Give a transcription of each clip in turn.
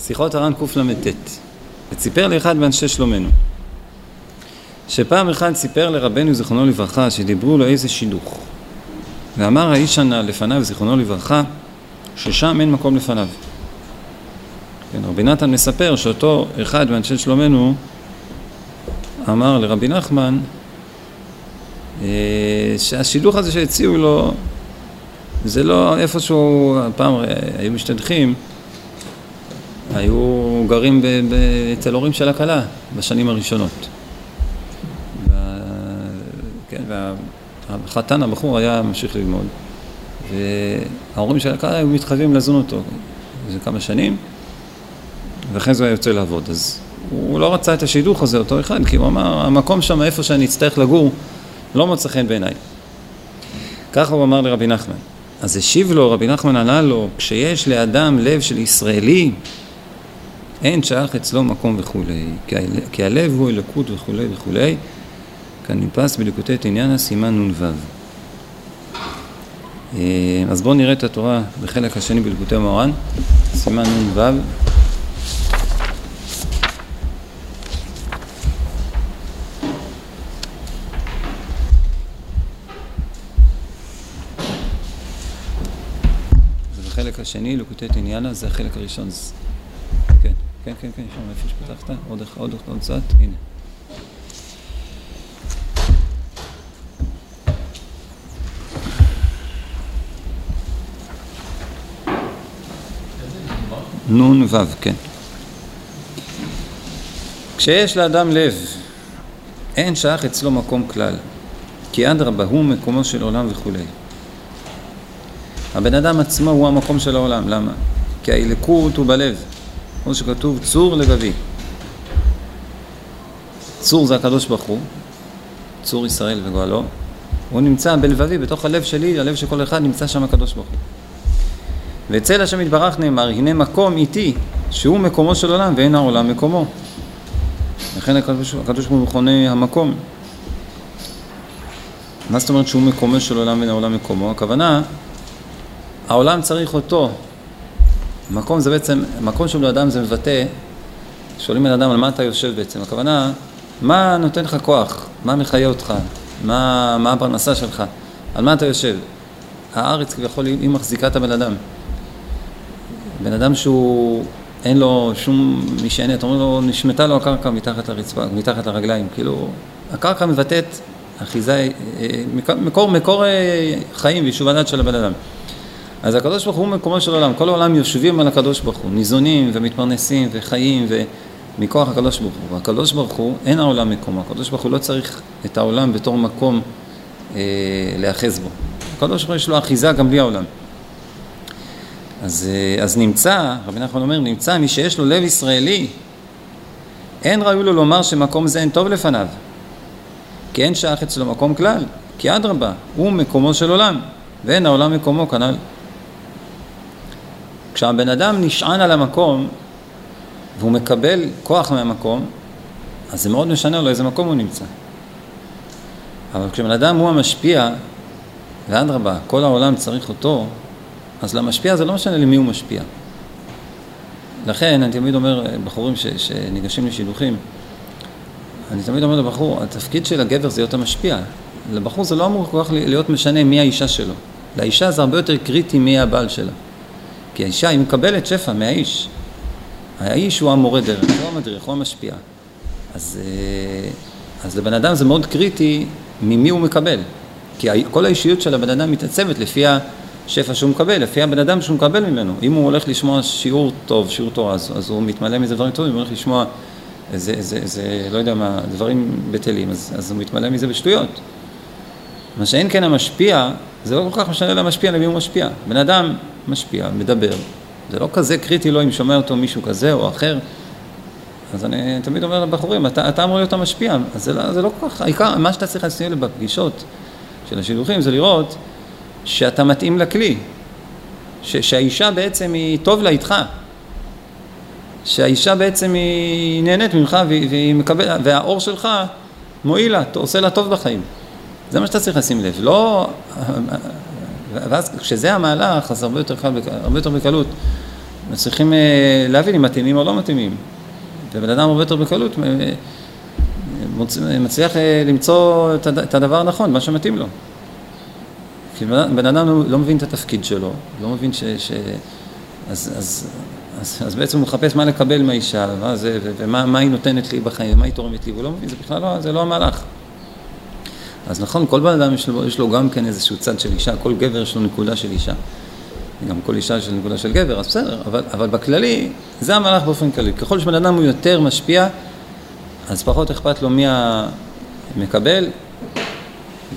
שיחות הר"ן קל"ט. וציפר לאחד מאנשי שלומנו שפעם אחד סיפר לרבנו זיכרונו לברכה שדיברו לו איזה שידוך. ואמר האיש הנ"ל לפניו זיכרונו לברכה ששם אין מקום לפניו. כן, רבי נתן מספר שאותו אחד מאנשי שלומנו אמר לרבי נחמן אה, שהשידוך הזה שהציעו לו זה לא איפשהו, פעם היו משתדכים היו גרים אצל הורים של הכלה בשנים הראשונות. כן, והחתן, הבחור, היה ממשיך ללמוד, וההורים של הכלה היו מתחייבים לזון אותו איזה כמה שנים, ואחרי זה הוא היה יוצא לעבוד. אז הוא לא רצה את השידוך הזה, אותו אחד, כי הוא אמר, המקום שם, איפה שאני אצטרך לגור, לא מוצא חן בעיניי. ככה הוא אמר לרבי נחמן. אז השיב לו, רבי נחמן ענה לו, כשיש לאדם לב של ישראלי, אין שייך אצלו מקום וכולי, כי הלב הוא אלוקות וכולי וכולי, כנדפס בליקוטי תניאנה סימן נ"ו. אה, אז בואו נראה את התורה בחלק השני בליקוטי מורן, סימן נ"ו. בחלק השני, ליקוטי תניאנה, זה החלק הראשון. כן, כן, כן, שם איפה שפתחת, עוד אחד, עוד עוד קצת, הנה. נון וו, כן. כשיש לאדם לב, אין שייך אצלו מקום כלל, כי אדרבה הוא מקומו של עולם וכולי. הבן אדם עצמו הוא המקום של העולם, למה? כי האלוקות הוא בלב. כמו שכתוב צור לבבי. צור זה הקדוש ברוך הוא, צור ישראל וגואלו, הוא נמצא בלבבי, בתוך הלב שלי, הלב של כל אחד נמצא שם הקדוש ברוך הוא. ואצל השם יתברך נאמר, הנה מקום איתי, שהוא מקומו של עולם ואין העולם מקומו. לכן הקדוש ברוך הוא מכונה המקום. מה זאת אומרת שהוא מקומו של עולם ואין העולם מקומו? הכוונה, העולם צריך אותו, מקום זה בעצם, מקום של בן אדם זה מבטא, שואלים בן אדם על מה אתה יושב בעצם, הכוונה, מה נותן לך כוח, מה מחיה אותך, מה, מה הפרנסה שלך, על מה אתה יושב. הארץ כביכול היא מחזיקה את הבן אדם. בן אדם שהוא, אין לו שום משענת, אומרים לו, נשמטה לו הקרקע מתחת לרצפה, מתחת לרגליים, כאילו, הקרקע מבטאת אחיזה, אה, מקור, מקור אה, חיים ויישוב הדת של הבן אדם. אז הקדוש ברוך הוא מקומו של עולם, כל העולם יושבים על הקדוש ברוך הוא, ניזונים ומתפרנסים וחיים ומכוח הקדוש ברוך הוא. הקדוש ברוך הוא, אין העולם מקומו, הקדוש ברוך הוא לא צריך את העולם בתור מקום אה, להאחז בו. הקדוש ברוך הוא יש לו אחיזה גם בלי העולם. אז, אה, אז נמצא, רבי נחמן אומר, נמצא מי שיש לו לב ישראלי, אין ראוי לו לומר שמקום זה אין טוב לפניו, כי אין שייך אצלו מקום כלל, כי אדרבה, הוא מקומו של עולם, ואין העולם מקומו כנ"ל. כשהבן אדם נשען על המקום והוא מקבל כוח מהמקום, אז זה מאוד משנה לו איזה מקום הוא נמצא. אבל כשבן אדם הוא המשפיע, ואדרבה, כל העולם צריך אותו, אז למשפיע זה לא משנה למי הוא משפיע. לכן אני תמיד אומר, בחורים ש, שניגשים לשידוכים, אני תמיד אומר לבחור, התפקיד של הגבר זה להיות המשפיע. לבחור זה לא אמור כל כך להיות משנה מי האישה שלו. לאישה זה הרבה יותר קריטי מי הבעל שלה. כי האישה היא מקבלת שפע מהאיש. האיש הוא המורה דרך, הוא המדריך, הוא המשפיע. אז, אה, אז לבן אדם זה מאוד קריטי ממי הוא מקבל. כי כל האישיות של הבן אדם מתעצבת לפי השפע שהוא מקבל, לפי הבן אדם שהוא מקבל ממנו. אם הוא הולך לשמוע שיעור טוב, שיעור תורה, אז, אז הוא מתמלא מזה דברים טובים, הוא הולך לשמוע איזה, איזה, איזה, לא יודע מה, דברים בטלים, אז, אז הוא מתמלא מזה בשטויות. מה שאין כן המשפיע, זה לא כל כך משנה למשפיע למי הוא משפיע. בן אדם משפיע, מדבר. זה לא כזה קריטי לו אם שומע אותו מישהו כזה או אחר. אז אני תמיד אומר לבחורים, אתה, אתה אמור להיות המשפיע, אז זה לא, זה לא כל כך, העיקר, מה שאתה צריך לשים לב בפגישות של השידוכים זה לראות שאתה מתאים לכלי, ש, שהאישה בעצם היא טוב לה איתך, שהאישה בעצם היא נהנית ממך והיא מקבלת, והאור שלך מועיל לה, עושה לה טוב בחיים. זה מה שאתה צריך לשים לב, לא ואז כשזה המהלך, אז הרבה יותר הרבה יותר בקלות. צריכים להבין אם מתאימים או לא מתאימים. ובן אדם הרבה יותר בקלות מצליח למצוא את הדבר הנכון, מה שמתאים לו. כי בן אדם לא, לא מבין את התפקיד שלו, לא מבין ש... ש... אז, אז, אז, אז בעצם הוא מחפש מה לקבל מהאישה, ומה, ומה מה היא נותנת לי בחיים, ומה היא תורמת לי, והוא לא מבין, זה בכלל לא, זה לא המהלך. אז נכון, כל בן אדם יש לו, יש לו גם כן איזשהו צד של אישה, כל גבר יש לו נקודה של אישה. גם כל אישה יש לו נקודה של גבר, אז בסדר, אבל, אבל בכללי, זה המהלך באופן כללי. ככל שבן אדם הוא יותר משפיע, אז פחות אכפת לו מי המקבל,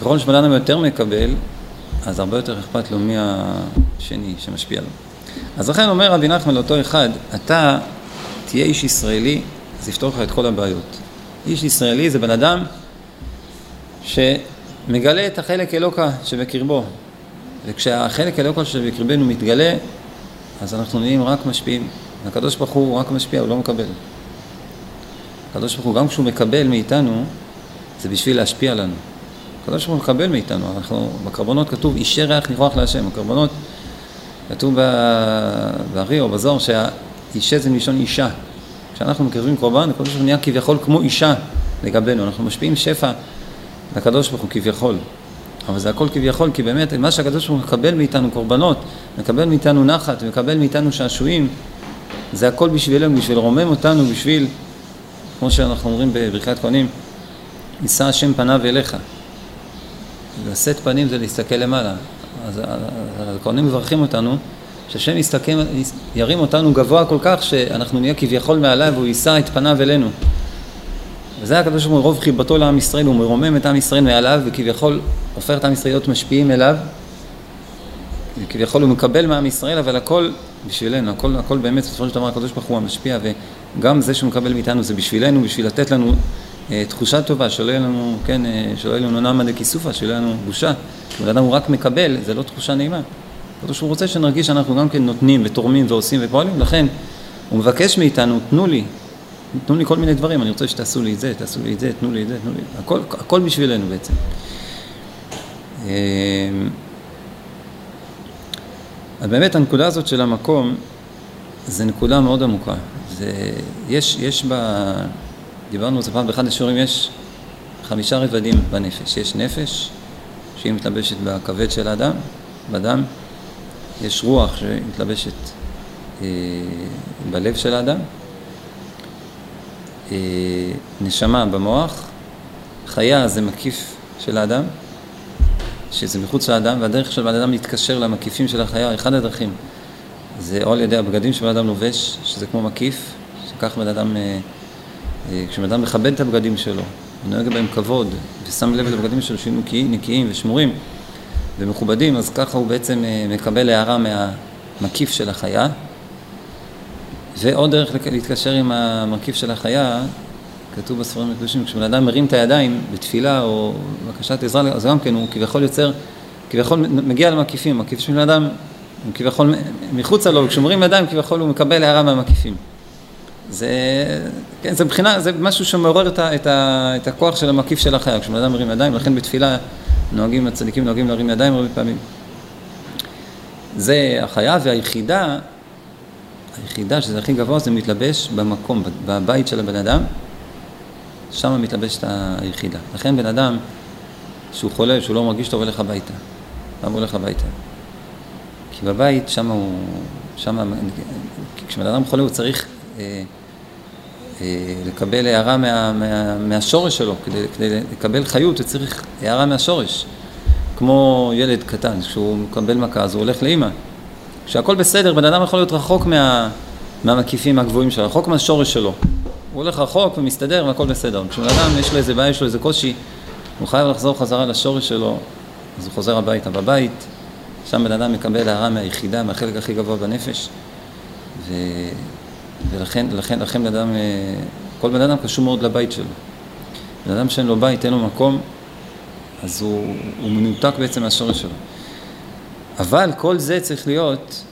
ככל שבן אדם יותר מקבל, אז הרבה יותר אכפת לו מי השני שמשפיע לו. אז לכן אומר רבי נחמן לאותו אחד, אתה תהיה איש ישראלי, זה יפתור לך את כל הבעיות. איש ישראלי זה בן אדם שמגלה את החלק אלוקה שבקרבו. וכשהחלק אלוקה שבקרבנו מתגלה, אז אנחנו נהיים רק משפיעים. הקדוש ברוך הוא רק משפיע, הוא לא מקבל. הקדוש ברוך הוא, גם כשהוא מקבל מאיתנו, זה בשביל להשפיע לנו. הקדוש ברוך הוא מקבל מאיתנו, אנחנו, בקרבנות כתוב, אישי ריח ניחוח להשם, הקרבנות, כתוב בארי או בזוהר שהאישה זה מלשון אישה. כשאנחנו מקרבים קורבן, הקדוש ברוך הוא נהיה כביכול כמו אישה לגבינו, אנחנו משפיעים שפע לקדוש ברוך הוא כביכול. אבל זה הכל כביכול, כי באמת מה שהקדוש ברוך הוא מקבל מאיתנו קורבנות, מקבל מאיתנו נחת, מקבל מאיתנו שעשועים, זה הכל בשבילנו, בשביל לרומם אותנו, בשביל, כמו שאנחנו אומרים בברכת כהנים, יישא השם פניו אליך. לשאת פנים זה להסתכל למעלה. אז הכהנים מברכים אותנו, שהשם יסתכל, ירים אותנו גבוה כל כך שאנחנו נהיה כביכול מעליו והוא יישא את פניו אלינו. וזה הקדוש ברוך הוא רוב חיבתו לעם ישראל, הוא מרומם את עם ישראל מעליו וכביכול הופך את עם ישראל להיות משפיעים אליו וכביכול הוא מקבל מעם ישראל, אבל הכל בשבילנו, הכל, הכל באמת, בסופו של דבר הקדוש ברוך הוא המשפיע וגם זה שהוא מקבל מאיתנו זה בשבילנו, בשביל לתת לנו אה, תחושה טובה, שלא יהיה לנו, כן, אה, שלא יהיה לנו נעמה דקיסופה, שלא יהיה לנו בושה. כשבן אדם הוא רק מקבל, זה לא תחושה נעימה. הקדוש הוא רוצה שנרגיש שאנחנו גם כן נותנים ותורמים ועושים ופועלים, לכן הוא מבקש מאיתנו, תנו לי, תנו לי כל מיני דברים, אני רוצה שתעשו לי את זה, תעשו לי את זה, תנו לי את זה, תנו לי, הכל, הכל בשבילנו בעצם. אז באמת הנקודה הזאת של המקום, זה נקודה מאוד עמוקה. זה, יש, יש בה... דיברנו על זה פעם באחד השיעורים, יש חמישה רבדים בנפש. יש נפש, שהיא מתלבשת בכבד של האדם, בדם. יש רוח שמתלבשת אה, בלב של האדם. נשמה במוח. חיה זה מקיף של האדם, שזה מחוץ לאדם, והדרך של האדם להתקשר למקיפים של החיה, אחד הדרכים זה או על ידי הבגדים שבן אדם לובש, שזה כמו מקיף, שכך בן אדם... אה, אה, כשבן אדם מכבד את הבגדים שלו, ונוהג בהם כבוד, ושם לב לבגדים שלו נקיים, נקיים ושמורים ומכובדים, אז ככה הוא בעצם אה, מקבל הערה מהמקיף של החיה. ועוד דרך להתקשר עם המרכיב של החיה, כתוב בספרים הקדושים, כשבן אדם מרים את הידיים בתפילה או בקשת עזרה, אז גם כן הוא כביכול יוצר, כביכול מגיע למקיפים, המקיף של בן אדם, הוא כביכול מחוצה לו, וכשהוא מרים ידיים כביכול הוא מקבל הערה מהמקיפים. זה, כן, זה מבחינה, זה משהו שמעורר את, ה, את, ה, את הכוח של המקיף של החיה, כשבן אדם מרים ידיים, לכן בתפילה נוהגים, הצדיקים נוהגים להרים ידיים הרבה פעמים. זה החיה והיחידה, היחידה שזה הכי גבוה, זה מתלבש במקום, בבית של הבן אדם, שם מתלבשת היחידה. לכן בן אדם שהוא חולה, שהוא לא מרגיש טוב, הולך הביתה. למה הולך הביתה? כי בבית, שם הוא, שם, כשבן אדם חולה הוא צריך אה, אה, לקבל הערה מה, מה, מהשורש שלו, כדי, כדי לקבל חיות הוא צריך הערה מהשורש. כמו ילד קטן, כשהוא מקבל מכה אז הוא הולך לאימא. כשהכול בסדר, בן אדם יכול להיות רחוק מה, מהמקיפים הגבוהים שלו, רחוק מהשורש שלו. הוא הולך רחוק ומסתדר והכל בסדר. כשבן אדם יש לו איזה בעיה, יש לו איזה קושי, הוא חייב לחזור חזרה לשורש שלו, אז הוא חוזר הביתה. בבית, שם בן אדם מקבל הערה מהיחידה, מהחלק הכי גבוה בנפש, ו... ולכן לכן, לכן בן אדם, אה, כל בן אדם קשור מאוד לבית שלו. בן אדם שאין לו בית, אין לו מקום, אז הוא, הוא מנותק בעצם מהשורש שלו. אבל כל זה צריך להיות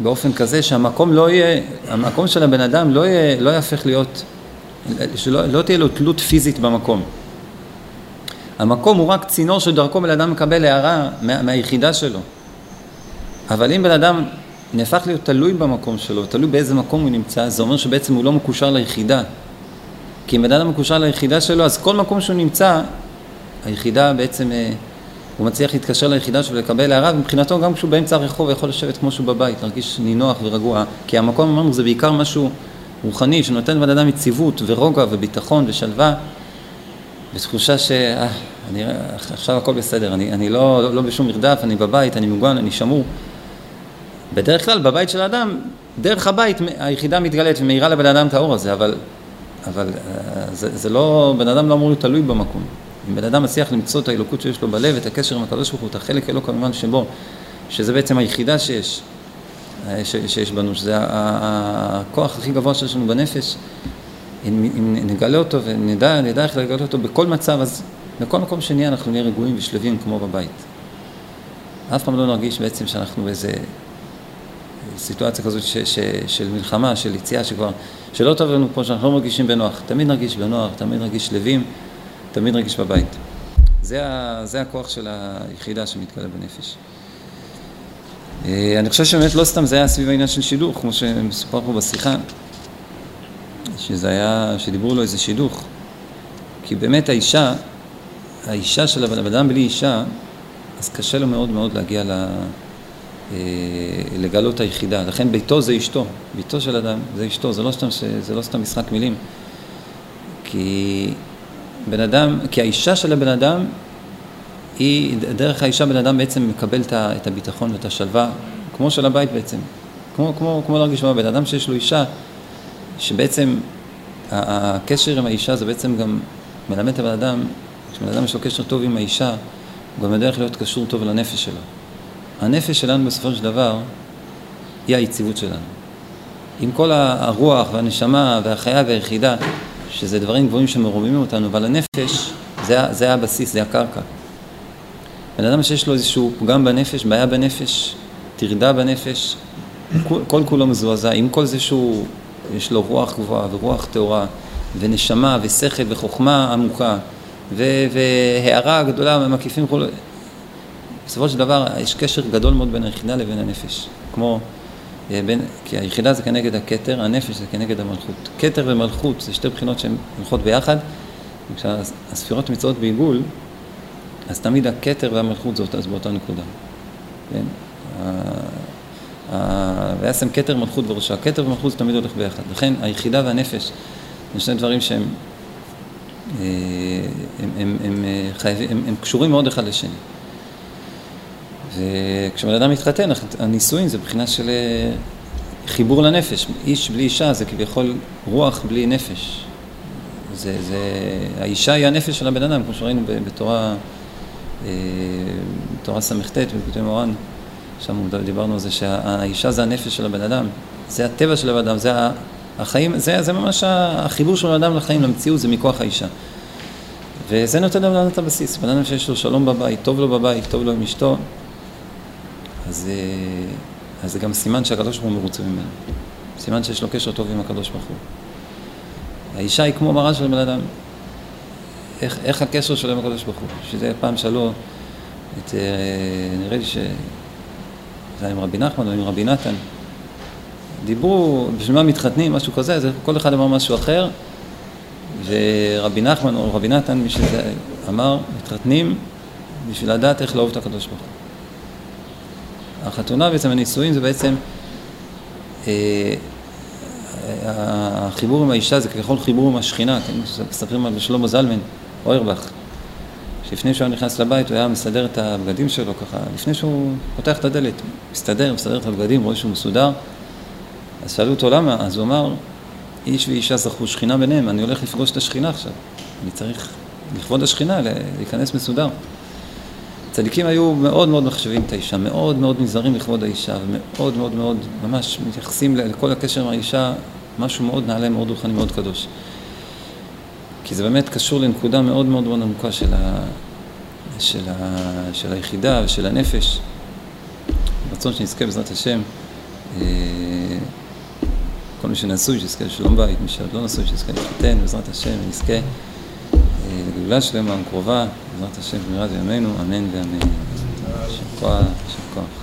באופן כזה שהמקום לא יהיה, המקום של הבן אדם לא, יהיה, לא יהפך להיות, שלא לא תהיה לו תלות פיזית במקום. המקום הוא רק צינור שדרכו בן אדם מקבל הערה מה, מהיחידה שלו. אבל אם בן אדם נהפך להיות תלוי במקום שלו, תלוי באיזה מקום הוא נמצא, זה אומר שבעצם הוא לא מקושר ליחידה. כי אם בן אדם מקושר ליחידה שלו, אז כל מקום שהוא נמצא, היחידה בעצם, אה, הוא מצליח להתקשר ליחידה שלו ולקבל הערה, ומבחינתו גם כשהוא באמצע הרחוב יכול לשבת כמו שהוא בבית, להרגיש נינוח ורגוע, כי המקום אמרנו זה בעיקר משהו רוחני שנותן לבן אדם יציבות ורוגע וביטחון ושלווה ותחושה ש... אה, הכל בסדר, אני, אני לא, לא, לא בשום מרדף, אני בבית, אני מוגן, אני שמור. בדרך כלל בבית של האדם, דרך הבית היחידה מתגלית ומאירה לבן אדם את האור הזה, אבל, אבל אה, זה, זה לא, בן אדם לא אמור להיות תלוי במקום. אם בן אדם מצליח למצוא את האלוקות שיש לו בלב, את הקשר עם הקדוש ברוך הוא, את החלק אלו כמובן שבו, שזה בעצם היחידה שיש, אה, ש, שיש בנו, שזה הכוח הכי גבוה שיש לנו בנפש, אם, אם נגלה אותו ונדע נדע איך לגלות אותו בכל מצב, אז בכל מקום שנהיה אנחנו נהיה רגועים ושלווים כמו בבית. אף פעם לא נרגיש בעצם שאנחנו באיזה סיטואציה כזאת ש, ש, של מלחמה, של יציאה שכבר, שלא טוב לנו פה, שאנחנו לא מרגישים בנוח. תמיד נרגיש בנוח, תמיד נרגיש שלווים, תמיד נרגיש בבית. זה, ה, זה הכוח של היחידה שמתגלה בנפש. אה, אני חושב שבאמת לא סתם זה היה סביב העניין של שידוך, כמו שמסופר פה בשיחה, שזה היה, שדיברו לו איזה שידוך. כי באמת האישה, האישה של הבן אדם בלי אישה, אז קשה לו מאוד מאוד להגיע ל... אה, לגלות היחידה. לכן ביתו זה אשתו, ביתו של אדם זה אשתו, זה לא סתם, זה לא סתם משחק מילים. כי בן אדם, כי האישה של הבן אדם היא, דרך האישה בן אדם בעצם מקבל את הביטחון ואת השלווה, כמו של הבית בעצם. כמו, כמו, כמו להרגיש בבן אדם שיש לו אישה, שבעצם הקשר עם האישה זה בעצם גם מלמד את הבן אדם, כשבן אדם יש לו קשר טוב עם האישה, הוא גם יודע איך להיות קשור טוב לנפש שלו. הנפש שלנו בסופו של דבר היא היציבות שלנו. עם כל הרוח והנשמה והחיה והיחידה, שזה דברים גבוהים שמרומים אותנו, אבל הנפש זה, זה הבסיס, זה הקרקע. בן אדם שיש לו איזשהו פגם בנפש, בעיה בנפש, טרדה בנפש, כל כולו מזועזע, עם כל זה שהוא, יש לו רוח גבוהה ורוח טהורה ונשמה ושכל וחוכמה עמוקה והערה גדולה מקיפים כולו, בסופו של דבר יש קשר גדול מאוד בין היחידה לבין הנפש, כמו, בין, כי היחידה זה כנגד הכתר, הנפש זה כנגד המלכות. כתר ומלכות זה שתי בחינות שהן הולכות ביחד, וכשהספירות נמצאות בעיגול, אז תמיד הכתר והמלכות זה באותה נקודה. כן? וישם כתר מלכות בראשה. כתר ומלכות זה תמיד הולך ביחד. לכן היחידה והנפש זה שני דברים שהם אה, הם, הם, הם, אה, חייבים, הם, הם קשורים מאוד אחד לשני. וכשבן אדם מתחתן, הנישואין זה מבחינה של אה, חיבור לנפש. איש בלי אישה זה כביכול רוח בלי נפש. זה, זה, האישה היא הנפש של הבן אדם, כמו שראינו בתורה, אה, בתורה ס"ט, בביטוי מורן, שם דיברנו על זה שהאישה זה הנפש של הבן אדם, זה הטבע של הבן אדם, זה החיים, זה, זה ממש החיבור של הבן אדם לחיים, למציאות, זה מכוח האישה. וזה נותן לבן אדם את הבסיס, בן אדם שיש לו שלום בבית, טוב לו בבית, טוב לו עם אשתו, אז, אה, אז זה גם סימן שהקדוש ברוך הוא מרוצה ממנו. סימן שיש לו קשר טוב עם הקדוש ברוך הוא. האישה היא כמו מראה של בן אדם. איך, איך הקשר שלו עם הקדוש ברוך הוא? שזה פעם שאלו את, אה, נראה לי שזה היה עם רבי נחמן או עם רבי נתן. דיברו, בשביל מה מתחתנים, משהו כזה, זה, כל אחד אמר משהו אחר, ורבי נחמן או רבי נתן, מי שזה אמר, מתחתנים בשביל לדעת איך לאהוב את הקדוש ברוך הוא. החתונה בעצם, הנישואין זה בעצם, אה, החיבור עם האישה זה ככל חיבור עם השכינה, כן? מספרים על שלמה זלמן, אוירבך, שלפני שהוא נכנס לבית הוא היה מסדר את הבגדים שלו ככה, לפני שהוא פותח את הדלת, מסתדר, מסדר את הבגדים, רואה שהוא מסודר, אז שאלו אותו למה, אז הוא אמר, איש ואישה זכו שכינה ביניהם, אני הולך לפגוש את השכינה עכשיו, אני צריך לכבוד השכינה להיכנס מסודר. צדיקים היו מאוד מאוד מחשבים את האישה, מאוד מאוד נזהרים לכבוד האישה, ומאוד מאוד מאוד, ממש מתייחסים לכל הקשר עם האישה, משהו מאוד נעלה, מאוד רוחני, מאוד קדוש. כי זה באמת קשור לנקודה מאוד מאוד מאוד עמוקה של, ה, של, ה, של היחידה ושל הנפש. רצון שנזכה בעזרת השם, אה, כל מי שנשוי שיזכה לשלום בית, מי שעוד לא נשוי שיזכה להתחתן, בעזרת השם, ונזכה אה, לגאולה שלמה וקרובה. בעזרת השם במהרה בימינו, אמן ואמן. יישר כוח, יישר כוח.